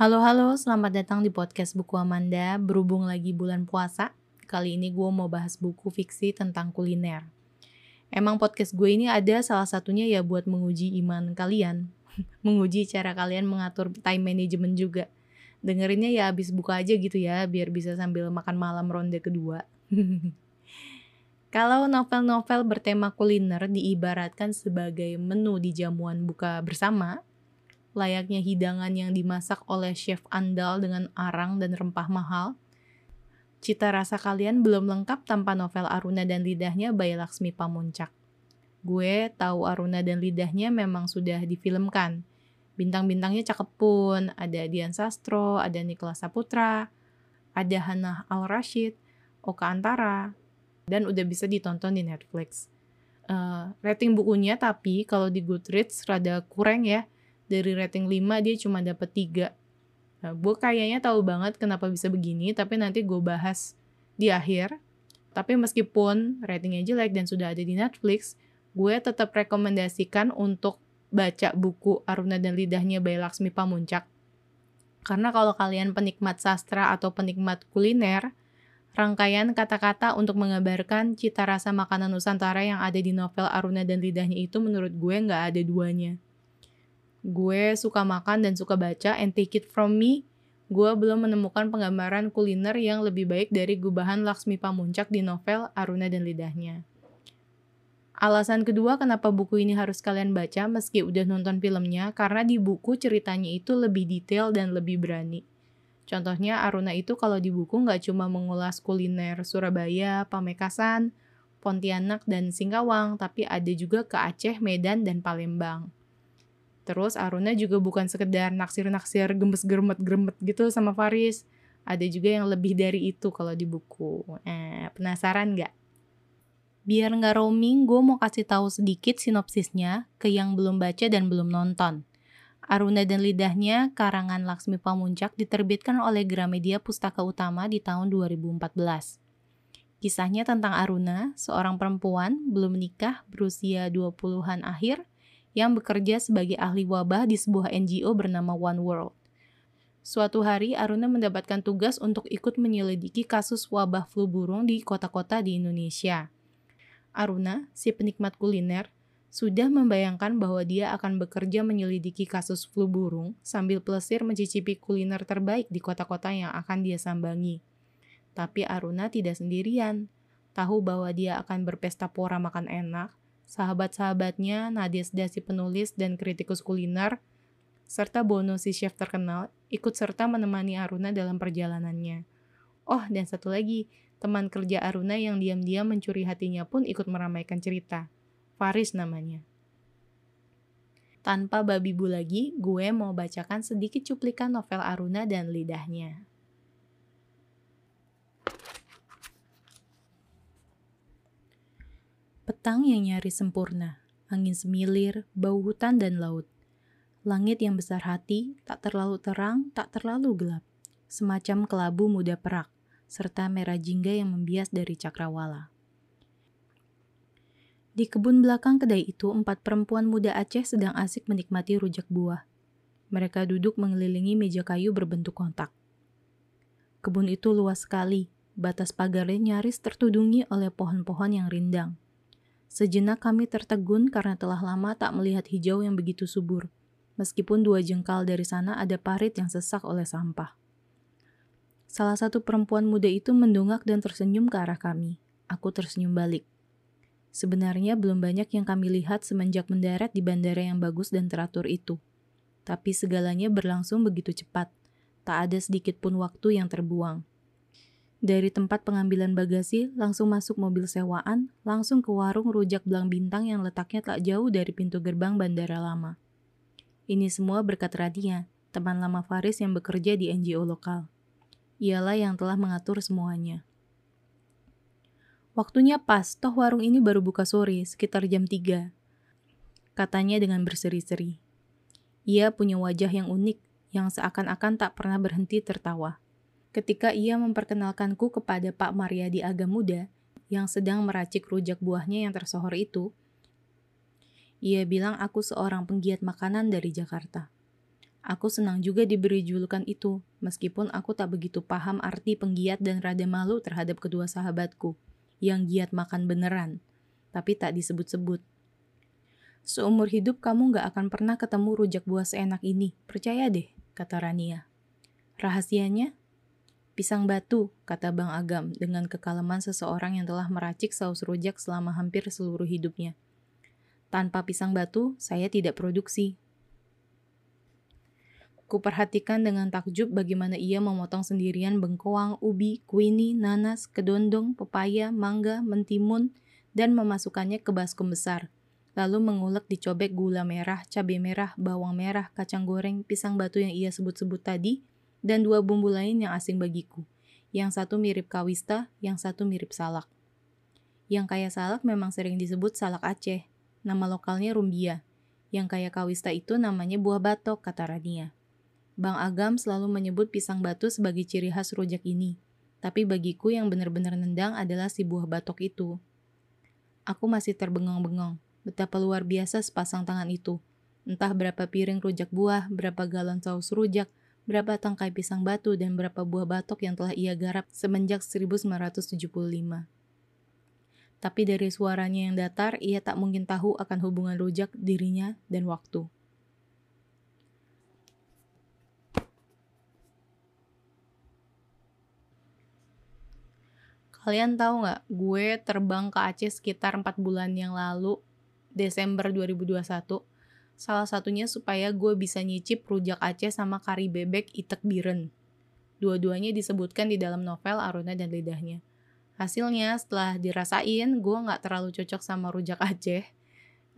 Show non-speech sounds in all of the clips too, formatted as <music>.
Halo halo, selamat datang di podcast Buku Amanda. Berhubung lagi bulan puasa, kali ini gue mau bahas buku fiksi tentang kuliner. Emang podcast gue ini ada salah satunya ya buat menguji iman kalian, <laughs> menguji cara kalian mengatur time management juga. Dengerinnya ya habis buka aja gitu ya, biar bisa sambil makan malam ronde kedua. <laughs> Kalau novel-novel bertema kuliner diibaratkan sebagai menu di jamuan buka bersama, layaknya hidangan yang dimasak oleh chef andal dengan arang dan rempah mahal. Cita rasa kalian belum lengkap tanpa novel Aruna dan Lidahnya by Laksmi Pamuncak. Gue tahu Aruna dan Lidahnya memang sudah difilmkan. Bintang-bintangnya cakep pun, ada Dian Sastro, ada Nicholas Saputra, ada Hannah Al-Rashid, Oka Antara, dan udah bisa ditonton di Netflix. Uh, rating bukunya tapi kalau di Goodreads rada kurang ya, dari rating 5 dia cuma dapat 3. Nah, gue kayaknya tahu banget kenapa bisa begini, tapi nanti gue bahas di akhir. Tapi meskipun ratingnya jelek dan sudah ada di Netflix, gue tetap rekomendasikan untuk baca buku Aruna dan Lidahnya by Laksmi Pamuncak. Karena kalau kalian penikmat sastra atau penikmat kuliner, rangkaian kata-kata untuk mengabarkan cita rasa makanan Nusantara yang ada di novel Aruna dan Lidahnya itu menurut gue nggak ada duanya gue suka makan dan suka baca and take it from me, gue belum menemukan penggambaran kuliner yang lebih baik dari gubahan Laksmi Pamuncak di novel Aruna dan Lidahnya. Alasan kedua kenapa buku ini harus kalian baca meski udah nonton filmnya, karena di buku ceritanya itu lebih detail dan lebih berani. Contohnya Aruna itu kalau di buku nggak cuma mengulas kuliner Surabaya, Pamekasan, Pontianak, dan Singkawang, tapi ada juga ke Aceh, Medan, dan Palembang. Terus Aruna juga bukan sekedar naksir-naksir gemes-geremet-geremet gitu sama Faris. Ada juga yang lebih dari itu kalau di buku. Eh, penasaran nggak? Biar nggak roaming, gue mau kasih tahu sedikit sinopsisnya ke yang belum baca dan belum nonton. Aruna dan Lidahnya, karangan Laksmi Pamuncak diterbitkan oleh Gramedia Pustaka Utama di tahun 2014. Kisahnya tentang Aruna, seorang perempuan belum menikah berusia 20-an akhir yang bekerja sebagai ahli wabah di sebuah NGO bernama One World. Suatu hari, Aruna mendapatkan tugas untuk ikut menyelidiki kasus wabah flu burung di kota-kota di Indonesia. Aruna, si penikmat kuliner, sudah membayangkan bahwa dia akan bekerja menyelidiki kasus flu burung sambil pelesir mencicipi kuliner terbaik di kota-kota yang akan dia sambangi. Tapi Aruna tidak sendirian. Tahu bahwa dia akan berpesta pora makan enak, sahabat-sahabatnya, Nadia Sedasi penulis dan kritikus kuliner, serta Bono si chef terkenal, ikut serta menemani Aruna dalam perjalanannya. Oh, dan satu lagi, teman kerja Aruna yang diam-diam mencuri hatinya pun ikut meramaikan cerita. Faris namanya. Tanpa babi bu lagi, gue mau bacakan sedikit cuplikan novel Aruna dan lidahnya. Petang yang nyaris sempurna, angin semilir, bau hutan dan laut. Langit yang besar hati, tak terlalu terang, tak terlalu gelap. Semacam kelabu muda perak, serta merah jingga yang membias dari cakrawala. Di kebun belakang kedai itu, empat perempuan muda Aceh sedang asik menikmati rujak buah. Mereka duduk mengelilingi meja kayu berbentuk kontak. Kebun itu luas sekali, batas pagarnya nyaris tertudungi oleh pohon-pohon yang rindang. Sejenak kami tertegun karena telah lama tak melihat hijau yang begitu subur. Meskipun dua jengkal dari sana ada parit yang sesak oleh sampah. Salah satu perempuan muda itu mendongak dan tersenyum ke arah kami. Aku tersenyum balik. Sebenarnya belum banyak yang kami lihat semenjak mendarat di bandara yang bagus dan teratur itu. Tapi segalanya berlangsung begitu cepat. Tak ada sedikit pun waktu yang terbuang. Dari tempat pengambilan bagasi, langsung masuk mobil sewaan, langsung ke warung rujak belang bintang yang letaknya tak jauh dari pintu gerbang bandara lama. Ini semua berkat Radia, teman lama Faris yang bekerja di NGO lokal. Ialah yang telah mengatur semuanya. Waktunya pas, toh warung ini baru buka sore, sekitar jam 3. Katanya dengan berseri-seri. Ia punya wajah yang unik, yang seakan-akan tak pernah berhenti tertawa ketika ia memperkenalkanku kepada Pak Maryadi Aga Muda yang sedang meracik rujak buahnya yang tersohor itu, ia bilang aku seorang penggiat makanan dari Jakarta. Aku senang juga diberi julukan itu, meskipun aku tak begitu paham arti penggiat dan rada malu terhadap kedua sahabatku, yang giat makan beneran, tapi tak disebut-sebut. Seumur hidup kamu gak akan pernah ketemu rujak buah seenak ini, percaya deh, kata Rania. Rahasianya? Pisang batu, kata Bang Agam dengan kekalaman seseorang yang telah meracik saus rujak selama hampir seluruh hidupnya. Tanpa pisang batu, saya tidak produksi, Kuperhatikan dengan takjub bagaimana ia memotong sendirian bengkoang, ubi, kuini, nanas, kedondong, pepaya, mangga, mentimun, dan memasukkannya ke baskom besar. Lalu mengulek dicobek gula merah, cabai merah, bawang merah, kacang goreng, pisang batu yang ia sebut-sebut tadi, dan dua bumbu lain yang asing bagiku. Yang satu mirip kawista, yang satu mirip salak. Yang kaya salak memang sering disebut salak Aceh. Nama lokalnya rumbia. Yang kaya kawista itu namanya buah batok, kata Rania. Bang Agam selalu menyebut pisang batu sebagai ciri khas rujak ini. Tapi bagiku yang benar-benar nendang adalah si buah batok itu. Aku masih terbengong-bengong. Betapa luar biasa sepasang tangan itu. Entah berapa piring rujak buah, berapa galon saus rujak, berapa tangkai pisang batu, dan berapa buah batok yang telah ia garap semenjak 1975. Tapi dari suaranya yang datar, ia tak mungkin tahu akan hubungan rujak dirinya dan waktu. Kalian tahu nggak, gue terbang ke Aceh sekitar 4 bulan yang lalu, Desember 2021. Salah satunya supaya gue bisa nyicip rujak Aceh sama kari bebek itek biren. Dua-duanya disebutkan di dalam novel Aruna dan Lidahnya. Hasilnya setelah dirasain, gue nggak terlalu cocok sama rujak Aceh.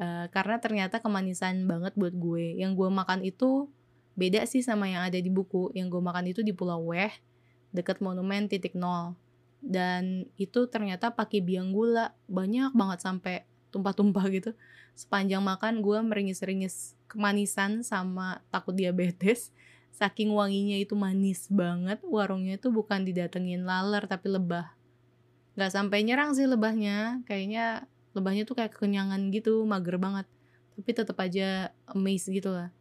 Uh, karena ternyata kemanisan banget buat gue. Yang gue makan itu beda sih sama yang ada di buku. Yang gue makan itu di Pulau Weh, dekat monumen titik nol dan itu ternyata pakai biang gula banyak banget sampai tumpah-tumpah gitu. Sepanjang makan gue meringis-ringis kemanisan sama takut diabetes. Saking wanginya itu manis banget warungnya itu bukan didatengin laler tapi lebah. Nggak sampai nyerang sih lebahnya kayaknya lebahnya tuh kayak kekenyangan gitu mager banget. Tapi tetap aja amazed gitu lah.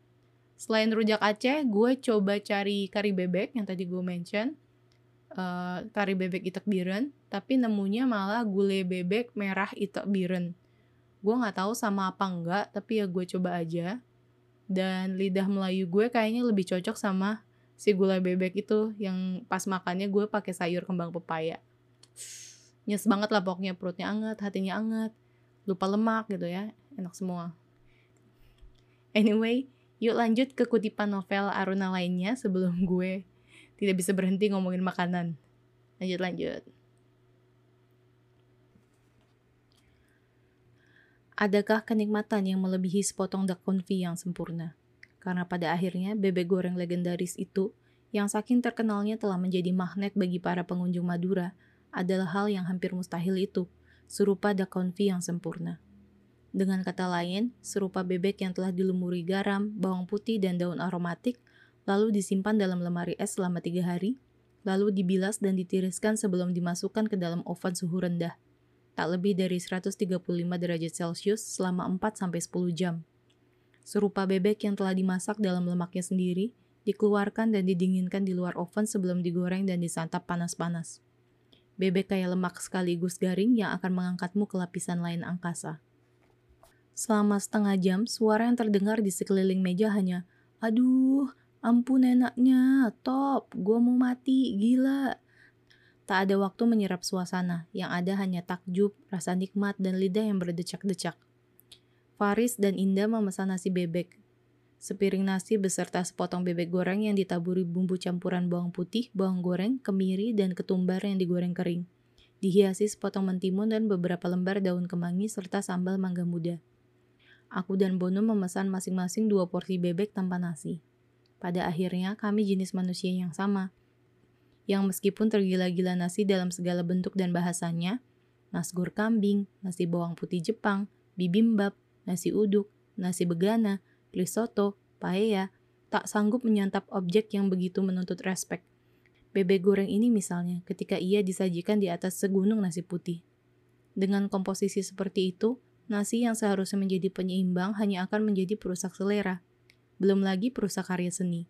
Selain rujak Aceh gue coba cari kari bebek yang tadi gue mention. Uh, tari bebek itak biren tapi nemunya malah gulai bebek merah itak biren gue nggak tahu sama apa enggak tapi ya gue coba aja dan lidah Melayu gue kayaknya lebih cocok sama si gulai bebek itu yang pas makannya gue pakai sayur kembang pepaya nyes banget lah pokoknya perutnya anget hatinya anget lupa lemak gitu ya enak semua anyway yuk lanjut ke kutipan novel Aruna lainnya sebelum gue tidak bisa berhenti ngomongin makanan. Lanjut lanjut. Adakah kenikmatan yang melebihi sepotong dak konfi yang sempurna? Karena pada akhirnya bebek goreng legendaris itu yang saking terkenalnya telah menjadi magnet bagi para pengunjung Madura adalah hal yang hampir mustahil itu, serupa dak konfi yang sempurna. Dengan kata lain, serupa bebek yang telah dilumuri garam, bawang putih, dan daun aromatik lalu disimpan dalam lemari es selama tiga hari, lalu dibilas dan ditiriskan sebelum dimasukkan ke dalam oven suhu rendah, tak lebih dari 135 derajat Celcius selama 4-10 jam. Serupa bebek yang telah dimasak dalam lemaknya sendiri, dikeluarkan dan didinginkan di luar oven sebelum digoreng dan disantap panas-panas. Bebek kaya lemak sekaligus garing yang akan mengangkatmu ke lapisan lain angkasa. Selama setengah jam, suara yang terdengar di sekeliling meja hanya, Aduh, Ampun enaknya, top, gue mau mati, gila. Tak ada waktu menyerap suasana, yang ada hanya takjub, rasa nikmat, dan lidah yang berdecak-decak. Faris dan Indah memesan nasi bebek. Sepiring nasi beserta sepotong bebek goreng yang ditaburi bumbu campuran bawang putih, bawang goreng, kemiri, dan ketumbar yang digoreng kering. Dihiasi sepotong mentimun dan beberapa lembar daun kemangi serta sambal mangga muda. Aku dan Bono memesan masing-masing dua porsi bebek tanpa nasi. Pada akhirnya, kami jenis manusia yang sama, yang meskipun tergila-gila nasi dalam segala bentuk dan bahasanya, nasgur kambing, nasi bawang putih Jepang, bibimbap, nasi uduk, nasi begana, risotto, paella, tak sanggup menyantap objek yang begitu menuntut respek. Bebek goreng ini misalnya, ketika ia disajikan di atas segunung nasi putih. Dengan komposisi seperti itu, nasi yang seharusnya menjadi penyeimbang hanya akan menjadi perusak selera belum lagi perusahaan karya seni.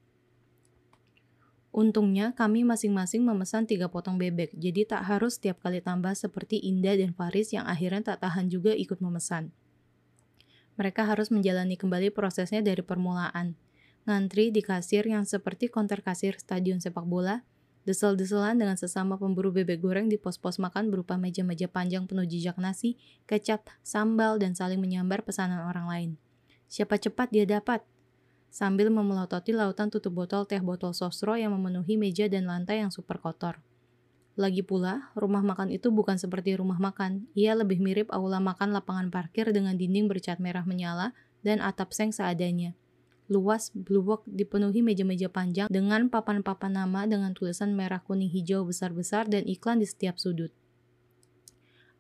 Untungnya kami masing-masing memesan tiga potong bebek, jadi tak harus setiap kali tambah seperti Indah dan Faris yang akhirnya tak tahan juga ikut memesan. Mereka harus menjalani kembali prosesnya dari permulaan. Ngantri di kasir yang seperti konter kasir stadion sepak bola, desel-deselan dengan sesama pemburu bebek goreng di pos-pos makan berupa meja-meja panjang penuh jejak nasi, kecap, sambal, dan saling menyambar pesanan orang lain. Siapa cepat dia dapat, sambil memelototi lautan tutup botol teh botol sosro yang memenuhi meja dan lantai yang super kotor. Lagi pula, rumah makan itu bukan seperti rumah makan. Ia lebih mirip aula makan lapangan parkir dengan dinding bercat merah menyala dan atap seng seadanya. Luas, blue box dipenuhi meja-meja panjang dengan papan-papan nama dengan tulisan merah kuning hijau besar-besar dan iklan di setiap sudut.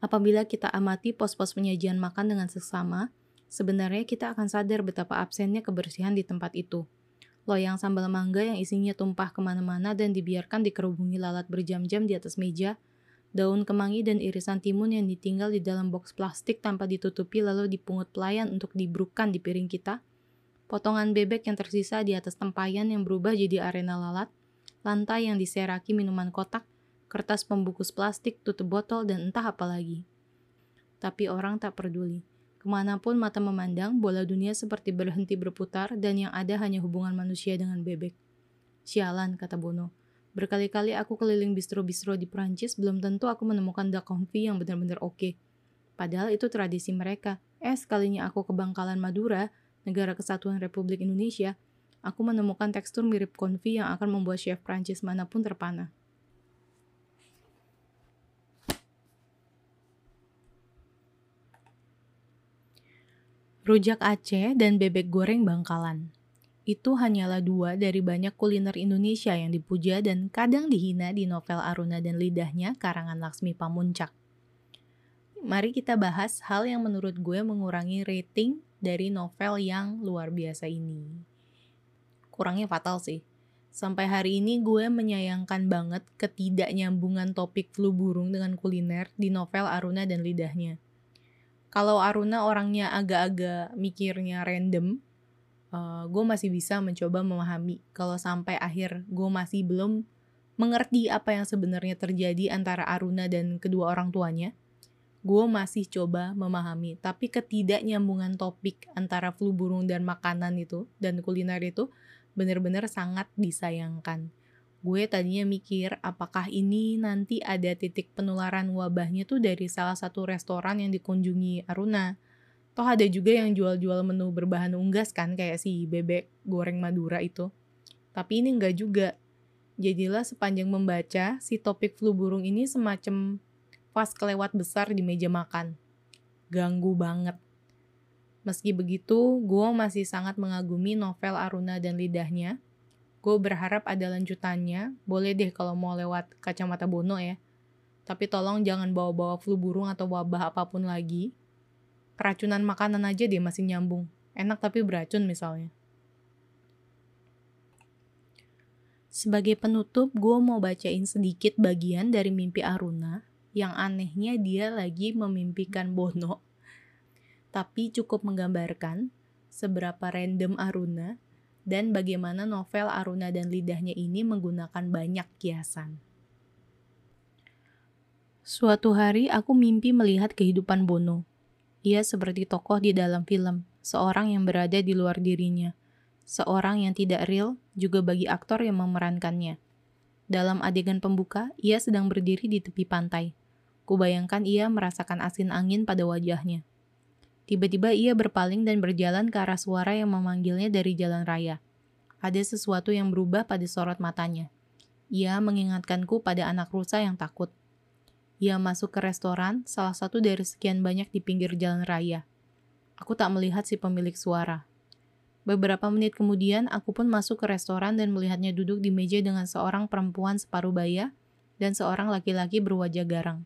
Apabila kita amati pos-pos penyajian makan dengan sesama, sebenarnya kita akan sadar betapa absennya kebersihan di tempat itu. Loyang sambal mangga yang isinya tumpah ke mana-mana dan dibiarkan dikerubungi lalat berjam-jam di atas meja, daun kemangi dan irisan timun yang ditinggal di dalam box plastik tanpa ditutupi lalu dipungut pelayan untuk dibrukan di piring kita, potongan bebek yang tersisa di atas tempayan yang berubah jadi arena lalat, lantai yang diseraki minuman kotak, kertas pembungkus plastik, tutup botol, dan entah apa lagi. Tapi orang tak peduli. Ke mana pun mata memandang, bola dunia seperti berhenti berputar dan yang ada hanya hubungan manusia dengan bebek. Sialan, kata Bono. Berkali-kali aku keliling bistro-bistro di Prancis, belum tentu aku menemukan duck confit yang benar-benar oke. Okay. Padahal itu tradisi mereka. Eh, sekalinya aku ke Bangkalan Madura, negara kesatuan Republik Indonesia, aku menemukan tekstur mirip konfi yang akan membuat chef Prancis mana pun terpana. Rujak Aceh dan bebek goreng Bangkalan. Itu hanyalah dua dari banyak kuliner Indonesia yang dipuja dan kadang dihina di novel Aruna dan Lidahnya karangan Laksmi Pamuncak. Mari kita bahas hal yang menurut gue mengurangi rating dari novel yang luar biasa ini. Kurangnya fatal sih. Sampai hari ini gue menyayangkan banget ketidaknyambungan topik flu burung dengan kuliner di novel Aruna dan Lidahnya kalau Aruna orangnya agak-agak mikirnya random, uh, gue masih bisa mencoba memahami. Kalau sampai akhir gue masih belum mengerti apa yang sebenarnya terjadi antara Aruna dan kedua orang tuanya, gue masih coba memahami. Tapi ketidaknyambungan topik antara flu burung dan makanan itu, dan kuliner itu, benar-benar sangat disayangkan gue tadinya mikir apakah ini nanti ada titik penularan wabahnya tuh dari salah satu restoran yang dikunjungi Aruna. Toh ada juga yang jual-jual menu berbahan unggas kan kayak si bebek goreng Madura itu. Tapi ini enggak juga. Jadilah sepanjang membaca, si topik flu burung ini semacam pas kelewat besar di meja makan. Ganggu banget. Meski begitu, gue masih sangat mengagumi novel Aruna dan Lidahnya, gue berharap ada lanjutannya. Boleh deh kalau mau lewat kacamata Bono ya. Tapi tolong jangan bawa-bawa flu burung atau wabah apa pun lagi. Keracunan makanan aja deh masih nyambung. Enak tapi beracun misalnya. Sebagai penutup, gue mau bacain sedikit bagian dari mimpi Aruna yang anehnya dia lagi memimpikan Bono. Tapi cukup menggambarkan seberapa random Aruna dan bagaimana novel Aruna dan Lidahnya ini menggunakan banyak kiasan. Suatu hari aku mimpi melihat kehidupan Bono. Ia seperti tokoh di dalam film, seorang yang berada di luar dirinya, seorang yang tidak real juga bagi aktor yang memerankannya. Dalam adegan pembuka, ia sedang berdiri di tepi pantai. Kubayangkan ia merasakan asin angin pada wajahnya. Tiba-tiba ia berpaling dan berjalan ke arah suara yang memanggilnya dari jalan raya. Ada sesuatu yang berubah pada sorot matanya. Ia mengingatkanku pada anak rusa yang takut. Ia masuk ke restoran, salah satu dari sekian banyak di pinggir jalan raya. Aku tak melihat si pemilik suara. Beberapa menit kemudian, aku pun masuk ke restoran dan melihatnya duduk di meja dengan seorang perempuan separuh baya dan seorang laki-laki berwajah garang.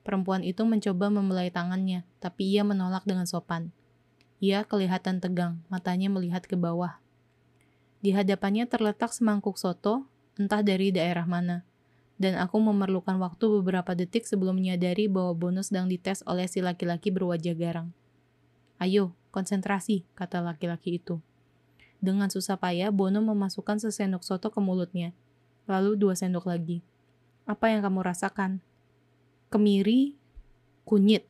Perempuan itu mencoba membelai tangannya, tapi ia menolak dengan sopan. Ia kelihatan tegang, matanya melihat ke bawah. Di hadapannya terletak semangkuk soto, entah dari daerah mana. Dan aku memerlukan waktu beberapa detik sebelum menyadari bahwa bonus sedang dites oleh si laki-laki berwajah garang. Ayo, konsentrasi, kata laki-laki itu. Dengan susah payah, Bono memasukkan sesendok soto ke mulutnya. Lalu dua sendok lagi. Apa yang kamu rasakan? Kemiri, kunyit,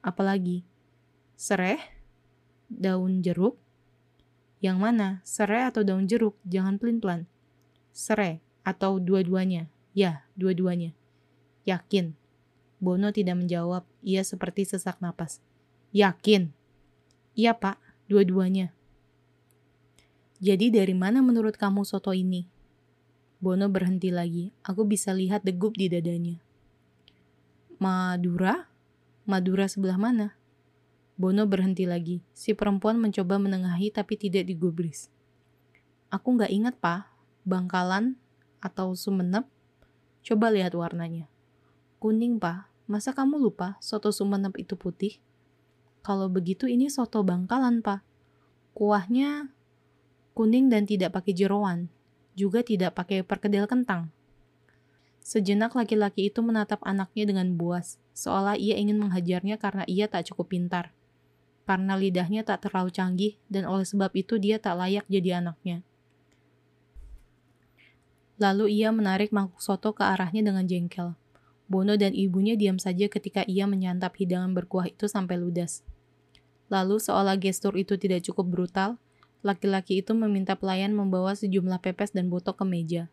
apalagi? Sereh? Daun jeruk? Yang mana? Serai atau daun jeruk? Jangan pelin-pelan. Serai atau dua-duanya? Ya, dua-duanya. Yakin. Bono tidak menjawab. Ia seperti sesak napas. Yakin. Iya, Pak. Dua-duanya. Jadi dari mana menurut kamu soto ini? Bono berhenti lagi. Aku bisa lihat degup di dadanya. Madura? Madura sebelah mana? Bono berhenti lagi. Si perempuan mencoba menengahi tapi tidak digubris. Aku nggak ingat, Pak. Bangkalan atau Sumenep? Coba lihat warnanya. Kuning, Pak. Masa kamu lupa soto Sumenep itu putih? Kalau begitu ini soto Bangkalan, Pak. Kuahnya kuning dan tidak pakai jeroan. Juga tidak pakai perkedel kentang. Sejenak laki-laki itu menatap anaknya dengan buas, seolah ia ingin menghajarnya karena ia tak cukup pintar karena lidahnya tak terlalu canggih dan oleh sebab itu dia tak layak jadi anaknya. Lalu ia menarik mangkuk soto ke arahnya dengan jengkel. Bono dan ibunya diam saja ketika ia menyantap hidangan berkuah itu sampai ludas. Lalu seolah gestur itu tidak cukup brutal, laki-laki itu meminta pelayan membawa sejumlah pepes dan botok ke meja.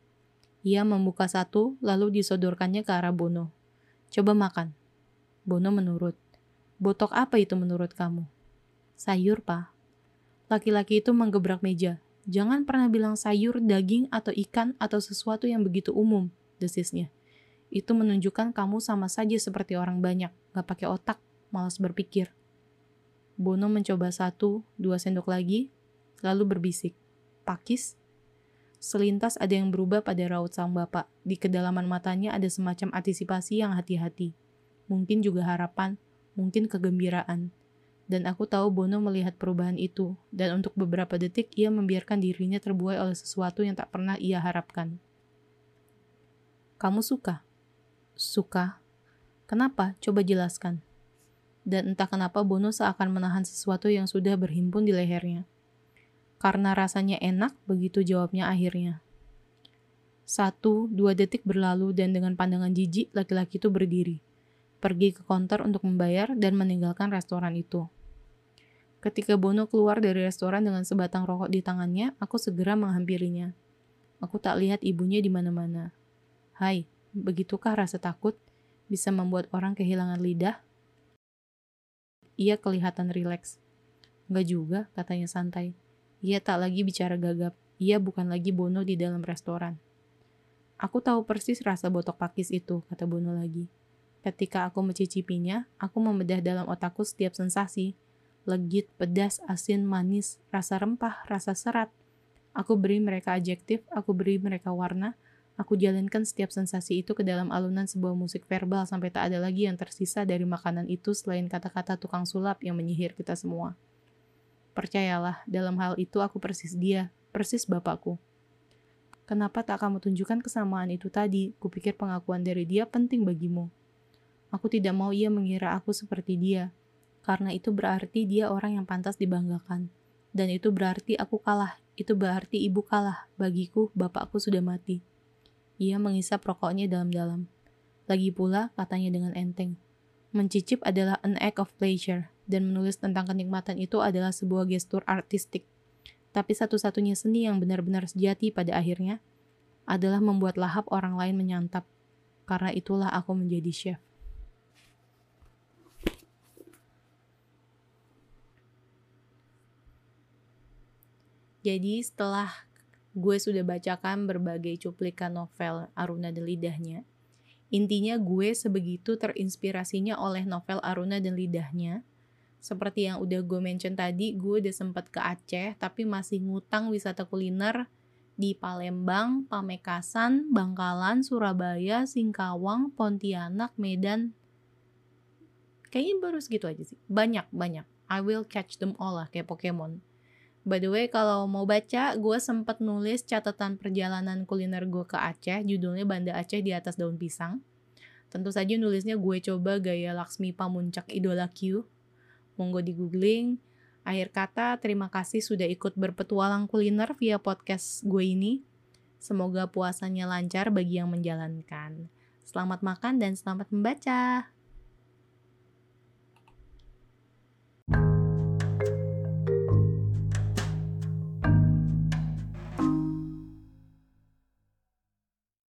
Ia membuka satu, lalu disodorkannya ke arah Bono. Coba makan. Bono menurut. Botok apa itu menurut kamu? Sayur, Pak. Laki-laki itu menggebrak meja. Jangan pernah bilang sayur, daging, atau ikan, atau sesuatu yang begitu umum, desisnya. Itu menunjukkan kamu sama saja seperti orang banyak, gak pakai otak, malas berpikir. Bono mencoba satu, dua sendok lagi, lalu berbisik. Pakis? Selintas ada yang berubah pada raut sang bapak. Di kedalaman matanya ada semacam antisipasi yang hati-hati. Mungkin juga harapan, mungkin kegembiraan dan aku tahu Bono melihat perubahan itu, dan untuk beberapa detik ia membiarkan dirinya terbuai oleh sesuatu yang tak pernah ia harapkan. Kamu suka? Suka. Kenapa? Coba jelaskan. Dan entah kenapa Bono seakan menahan sesuatu yang sudah berhimpun di lehernya. Karena rasanya enak, begitu jawabnya akhirnya. Satu, dua detik berlalu dan dengan pandangan jijik, laki-laki itu berdiri. Pergi ke konter untuk membayar dan meninggalkan restoran itu. Ketika Bono keluar dari restoran dengan sebatang rokok di tangannya, aku segera menghampirinya. Aku tak lihat ibunya di mana-mana. Hai, begitukah rasa takut bisa membuat orang kehilangan lidah? Ia kelihatan rileks. Enggak juga, katanya santai. Ia tak lagi bicara gagap. Ia bukan lagi Bono di dalam restoran. Aku tahu persis rasa botok pakis itu, kata Bono lagi. Ketika aku mencicipinya, aku membedah dalam otakku setiap sensasi, legit, pedas, asin, manis, rasa rempah, rasa serat. Aku beri mereka adjektif, aku beri mereka warna, aku jalankan setiap sensasi itu ke dalam alunan sebuah musik verbal sampai tak ada lagi yang tersisa dari makanan itu selain kata-kata tukang sulap yang menyihir kita semua. Percayalah, dalam hal itu aku persis dia, persis bapakku. Kenapa tak kamu tunjukkan kesamaan itu tadi? Kupikir pengakuan dari dia penting bagimu. Aku tidak mau ia mengira aku seperti dia, karena itu berarti dia orang yang pantas dibanggakan. Dan itu berarti aku kalah, itu berarti ibu kalah, bagiku bapakku sudah mati. Ia mengisap rokoknya dalam-dalam. Lagi pula, katanya dengan enteng, mencicip adalah an act of pleasure, dan menulis tentang kenikmatan itu adalah sebuah gestur artistik. Tapi satu-satunya seni yang benar-benar sejati pada akhirnya adalah membuat lahap orang lain menyantap. Karena itulah aku menjadi chef. Jadi setelah gue sudah bacakan berbagai cuplikan novel Aruna dan Lidahnya, intinya gue sebegitu terinspirasinya oleh novel Aruna dan Lidahnya. Seperti yang udah gue mention tadi, gue udah sempat ke Aceh, tapi masih ngutang wisata kuliner di Palembang, Pamekasan, Bangkalan, Surabaya, Singkawang, Pontianak, Medan. Kayaknya baru segitu aja sih. Banyak, banyak. I will catch them all lah, kayak Pokemon. By the way, kalau mau baca, gue sempat nulis catatan perjalanan kuliner gue ke Aceh, judulnya Banda Aceh di atas daun pisang. Tentu saja nulisnya gue coba gaya Laksmi Pamuncak Idola Q. Monggo di googling. Akhir kata, terima kasih sudah ikut berpetualang kuliner via podcast gue ini. Semoga puasanya lancar bagi yang menjalankan. Selamat makan dan selamat membaca.